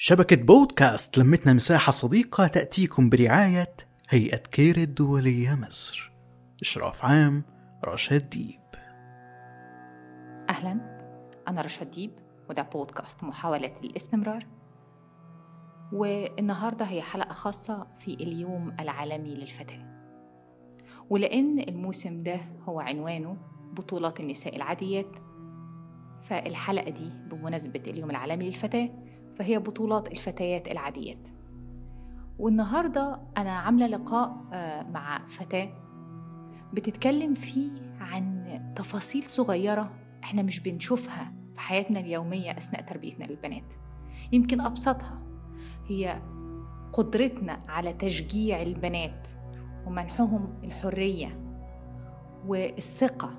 شبكة بودكاست لمتنا مساحة صديقة تأتيكم برعاية هيئة كير الدولية مصر. إشراف عام رشا الديب. أهلا. أنا رشا الديب وده بودكاست محاولات للاستمرار والنهاردة هي حلقة خاصة في اليوم العالمي للفتاة. ولأن الموسم ده هو عنوانه بطولات النساء العاديات فالحلقة دي بمناسبة اليوم العالمي للفتاة فهي بطولات الفتيات العاديات. والنهاردة أنا عاملة لقاء آه، مع فتاة بتتكلم فيه عن تفاصيل صغيرة إحنا مش بنشوفها في حياتنا اليومية أثناء تربيتنا للبنات. يمكن أبسطها. هي قدرتنا على تشجيع البنات ومنحهم الحرية والثقة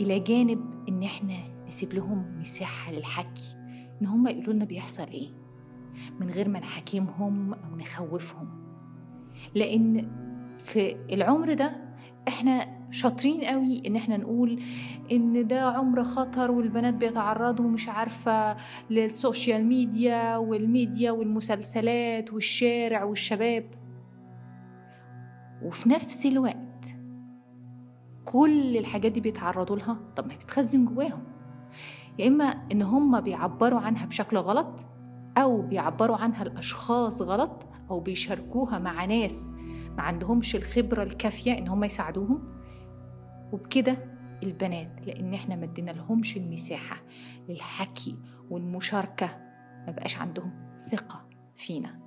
إلى جانب إن إحنا نسيب لهم مساحة للحكي. إن هم يقولوا لنا بيحصل إيه من غير ما نحاكمهم أو نخوفهم. لأن في العمر ده إحنا شاطرين قوي إن إحنا نقول إن ده عمر خطر والبنات بيتعرضوا مش عارفة للسوشيال ميديا والميديا والمسلسلات والشارع والشباب. وفي نفس الوقت كل الحاجات دي بيتعرضوا لها طب ما بتخزن جواهم. يا إما إن هم بيعبروا عنها بشكل غلط أو بيعبروا عنها الأشخاص غلط أو بيشاركوها مع ناس ما عندهمش الخبرة الكافية إن هم يساعدوهم. وبكده البنات لأن إحنا ما ادينا لهمش المساحة للحكي والمشاركة ما بقاش عندهم ثقة فينا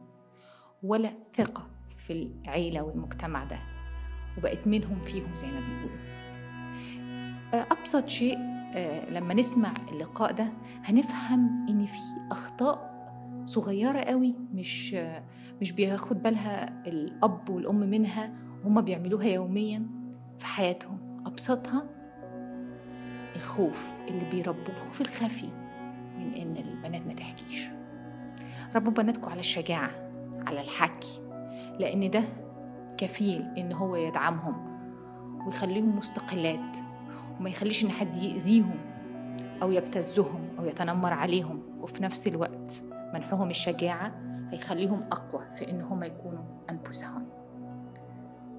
ولا ثقة في العيلة والمجتمع ده. وبقت منهم فيهم زي ما بيقولوا. أبسط شيء لما نسمع اللقاء ده هنفهم إن في أخطاء صغيرة قوي مش آه، مش بياخد بالها الأب والأم منها هما بيعملوها يوميا في حياتهم. أبسطها الخوف اللي بيربوه الخوف الخفي من إن البنات ما تحكيش. ربوا بناتكم على الشجاعة على الحكي لأن ده كفيل إن هو يدعمهم ويخليهم مستقلات. وما يخليش إن حد يأذيهم أو يبتزهم أو يتنمر عليهم. وفي نفس الوقت منحهم الشجاعة هيخليهم أقوى في إن هم يكونوا أنفسهم.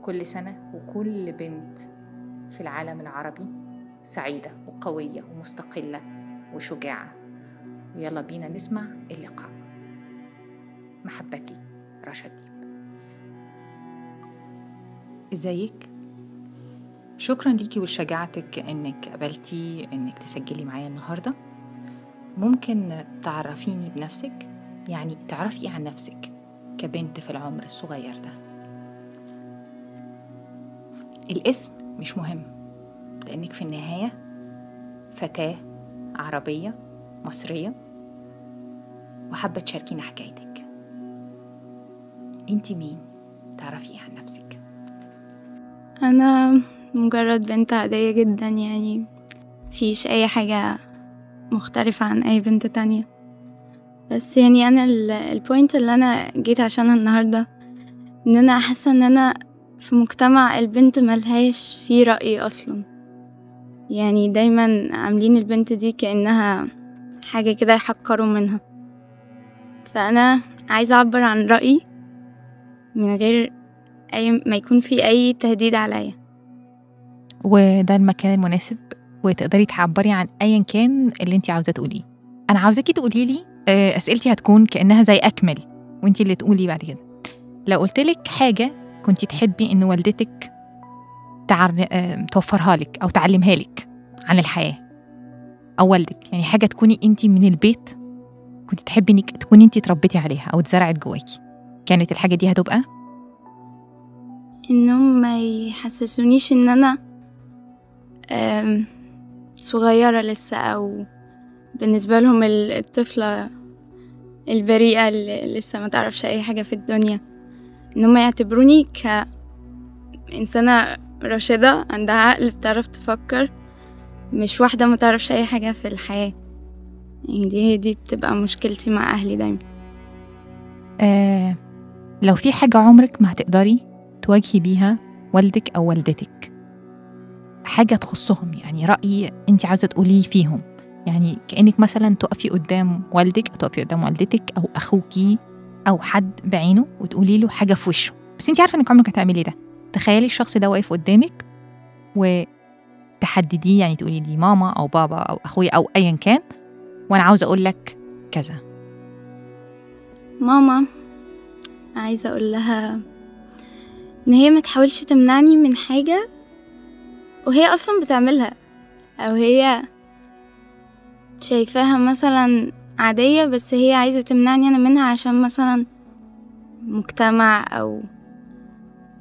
كل سنة وكل بنت في العالم العربي سعيدة وقوية ومستقلة وشجاعة. ويلا بينا نسمع اللقاء. محبتي رشا ديب إزيك؟ شكرا ليكي ولشجاعتك إنك قبلتي إنك تسجلي معايا النهارده. ممكن تعرفيني بنفسك يعني تعرفي عن نفسك كبنت في العمر الصغير ده. الاسم مش مهم لأنك في النهاية فتاة عربية مصرية وحابة تشاركينا حكايتك. انت مين؟ تعرفي عن نفسك. أنا مجرد بنت عادية جدا يعني مفيش أي حاجة مختلفة عن أي بنت تانية. بس يعني أنا البوينت اللي أنا جيت عشانها النهاردة إن أنا حاسة إن أنا في مجتمع البنت ملهاش فيه رأي أصلا. يعني دايما عاملين البنت دي كأنها حاجة كده يحقروا منها. فأنا عايزة أعبر عن رأيي من غير أي ما يكون في أي تهديد عليا. وده المكان المناسب وتقدري تعبري عن ايا كان اللي انت عاوزة تقوليه. أنا عاوزاكي تقولي لي آه، أسئلتي هتكون كأنها زي أكمل وانت اللي تقولي بعد كده. لو قلت لك حاجة كنت تحبي إن والدتك تعر... آه، توفرها لك أو تعلمها لك عن الحياة أو والدك يعني حاجة تكوني انت من البيت كنت تحبي إنك تكوني انت تربيتي عليها أو اتزرعت جواكي كانت الحاجة دي هتبقى؟ إنهم ما يحسسونيش إن أنا صغيرة لسه أو بالنسبة لهم الطفلة البريئة اللي لسه ما تعرفش أي حاجة في الدنيا. إن هم يعتبروني كإنسانة راشدة عندها عقل بتعرف تفكر مش واحدة ما تعرفش أي حاجة في الحياة. يعني دي دي بتبقى مشكلتي مع أهلي دايما. آه لو في حاجة عمرك ما هتقدري تواجهي بيها والدك أو والدتك؟ حاجة تخصهم يعني رأي أنت عاوزة تقوليه فيهم. يعني كأنك مثلا تقفي قدام والدك أو تقفي قدام والدتك أو أخوكي أو حد بعينه وتقولي له حاجة في وشه. بس انت عارفة إنك عمرك هتعملي ده. تخيلي الشخص ده واقف قدامك وتحدديه يعني تقولي دي ماما أو بابا أو أخويا أو أيا كان وأنا عاوزة أقول لك كذا. ماما عايزة أقول لها إن هي ما تحاولش تمنعني من حاجة وهي أصلا بتعملها. أو هي شايفاها مثلا عادية بس هي عايزة تمنعني أنا منها عشان مثلا مجتمع أو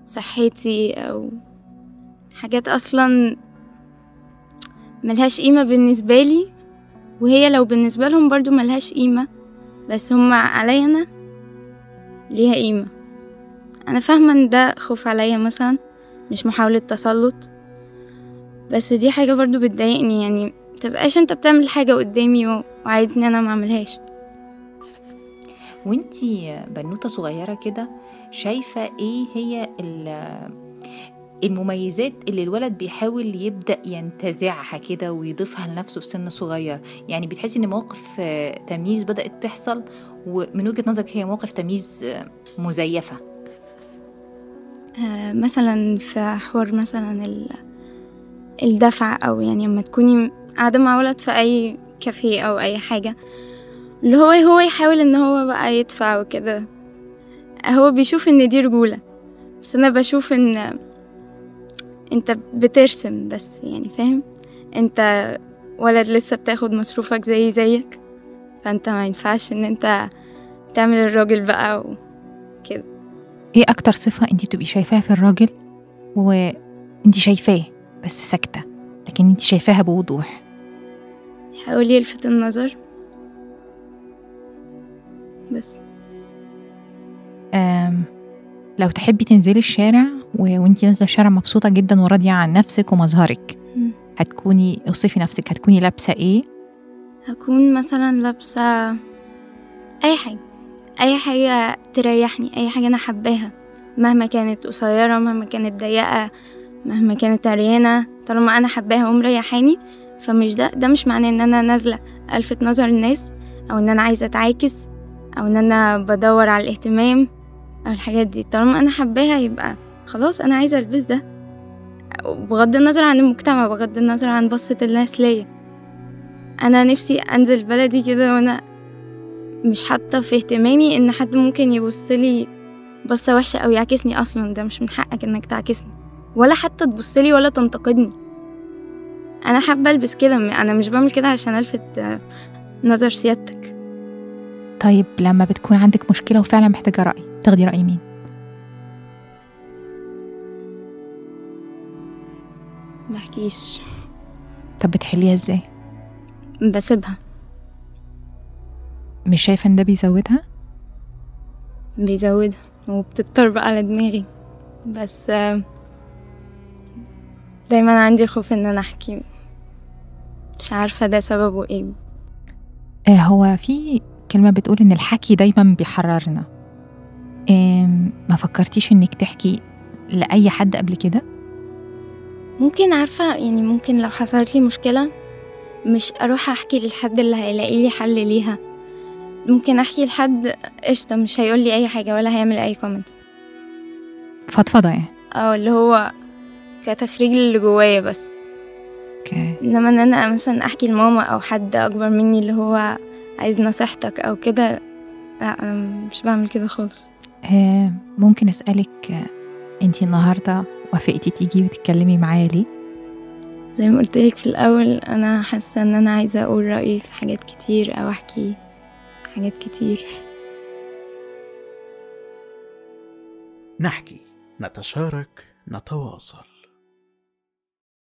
صحتي أو حاجات أصلا ملهاش قيمة بالنسبة لي. وهي لو بالنسبة لهم برضو ملهاش قيمة بس هما عليا أنا ليها قيمة. أنا فاهمة إن ده خوف عليا مثلا مش محاولة تسلط. بس دي حاجة برضو بتضايقني يعني متبقاش انت بتعمل حاجة قدامي وعايزني أنا معملهاش وانتي بنوتة صغيرة كده شايفة إيه هي المميزات اللي الولد بيحاول يبدأ ينتزعها كده ويضيفها لنفسه في سن صغير؟ يعني بتحسي ان مواقف تمييز بدأت تحصل ومن وجهة نظرك هي مواقف تمييز مزيفة؟ آه مثلا في حوار مثلا الدفع أو يعني لما تكوني قاعدة مع ولد في أي كافيه أو أي حاجة اللي هو هو يحاول إن هو بقى يدفع وكده. هو بيشوف إن دي رجولة بس أنا بشوف إن أنت بترسم بس يعني فاهم؟ أنت ولد لسه بتاخد مصروفك زي زيك فأنت ما ينفعش إن أنت تعمل الراجل بقى وكده. إيه أكتر صفة انت بتبقي شايفاها في الراجل وانت شايفاه؟ بس ساكتة لكن انت شايفاها بوضوح. يحاول يلفت النظر. بس. أم لو تحبي تنزلي الشارع و... وانتي نازلة الشارع مبسوطة جدا وراضية عن نفسك ومظهرك. هتكوني اوصفي نفسك هتكوني لابسة إيه؟ هكون مثلا لابسة أي حاجة. أي حاجة تريحني أي حاجة أنا حباها. مهما كانت قصيرة مهما كانت ضيقة. مهما كانت عريانة طالما أنا حباها ومريحاني فمش ده ده مش معناه إن أنا نازلة ألفت نظر الناس أو إن أنا عايزة أتعاكس أو إن أنا بدور على الاهتمام أو الحاجات دي. طالما أنا حباها يبقى خلاص أنا عايزة ألبس ده. بغض النظر عن المجتمع بغض النظر عن بصة الناس ليا. أنا نفسي أنزل بلدي كده وأنا مش حاطة في اهتمامي إن حد ممكن يبص لي بصة وحشة أو يعكسني أصلا. ده مش من حقك إنك تعكسني ولا حتى تبص لي ولا تنتقدني. أنا حابة ألبس كده أنا مش بعمل كده عشان ألفت نظر سيادتك. طيب لما بتكون عندك مشكلة وفعلا محتاجة رأي تاخدي رأي مين؟ بحكيش طب بتحليها إزاي؟ بسيبها. مش شايفة إن ده بيزودها؟ بيزودها وبتضطر بقى على دماغي. بس دايما عندي خوف إن أنا أحكي. مش عارفة ده سببه إيه. آه هو في كلمة بتقول إن الحكي دايما بيحررنا. ما فكرتيش إنك تحكي لأي حد قبل كده؟ ممكن عارفة يعني ممكن لو حصلت لي مشكلة مش أروح أحكي للحد اللي هيلاقي لي حل ليها. ممكن أحكي لحد قشطة مش هيقول لي أي حاجة ولا هيعمل أي كومنت فضفضة يعني. آه اللي هو كتخريج اللي جوايا بس. أوكي. إنما إن أنا مثلا أحكي لماما أو حد أكبر مني اللي هو عايز نصيحتك أو كده لا أنا مش بعمل كده خالص. آه ممكن أسألك أنتي النهارده وافقتي تيجي وتتكلمي معايا ليه؟ زي ما قلت لك في الأول أنا حاسة إن أنا عايزة أقول رأيي في حاجات كتير أو أحكي حاجات كتير. نحكي نتشارك نتواصل.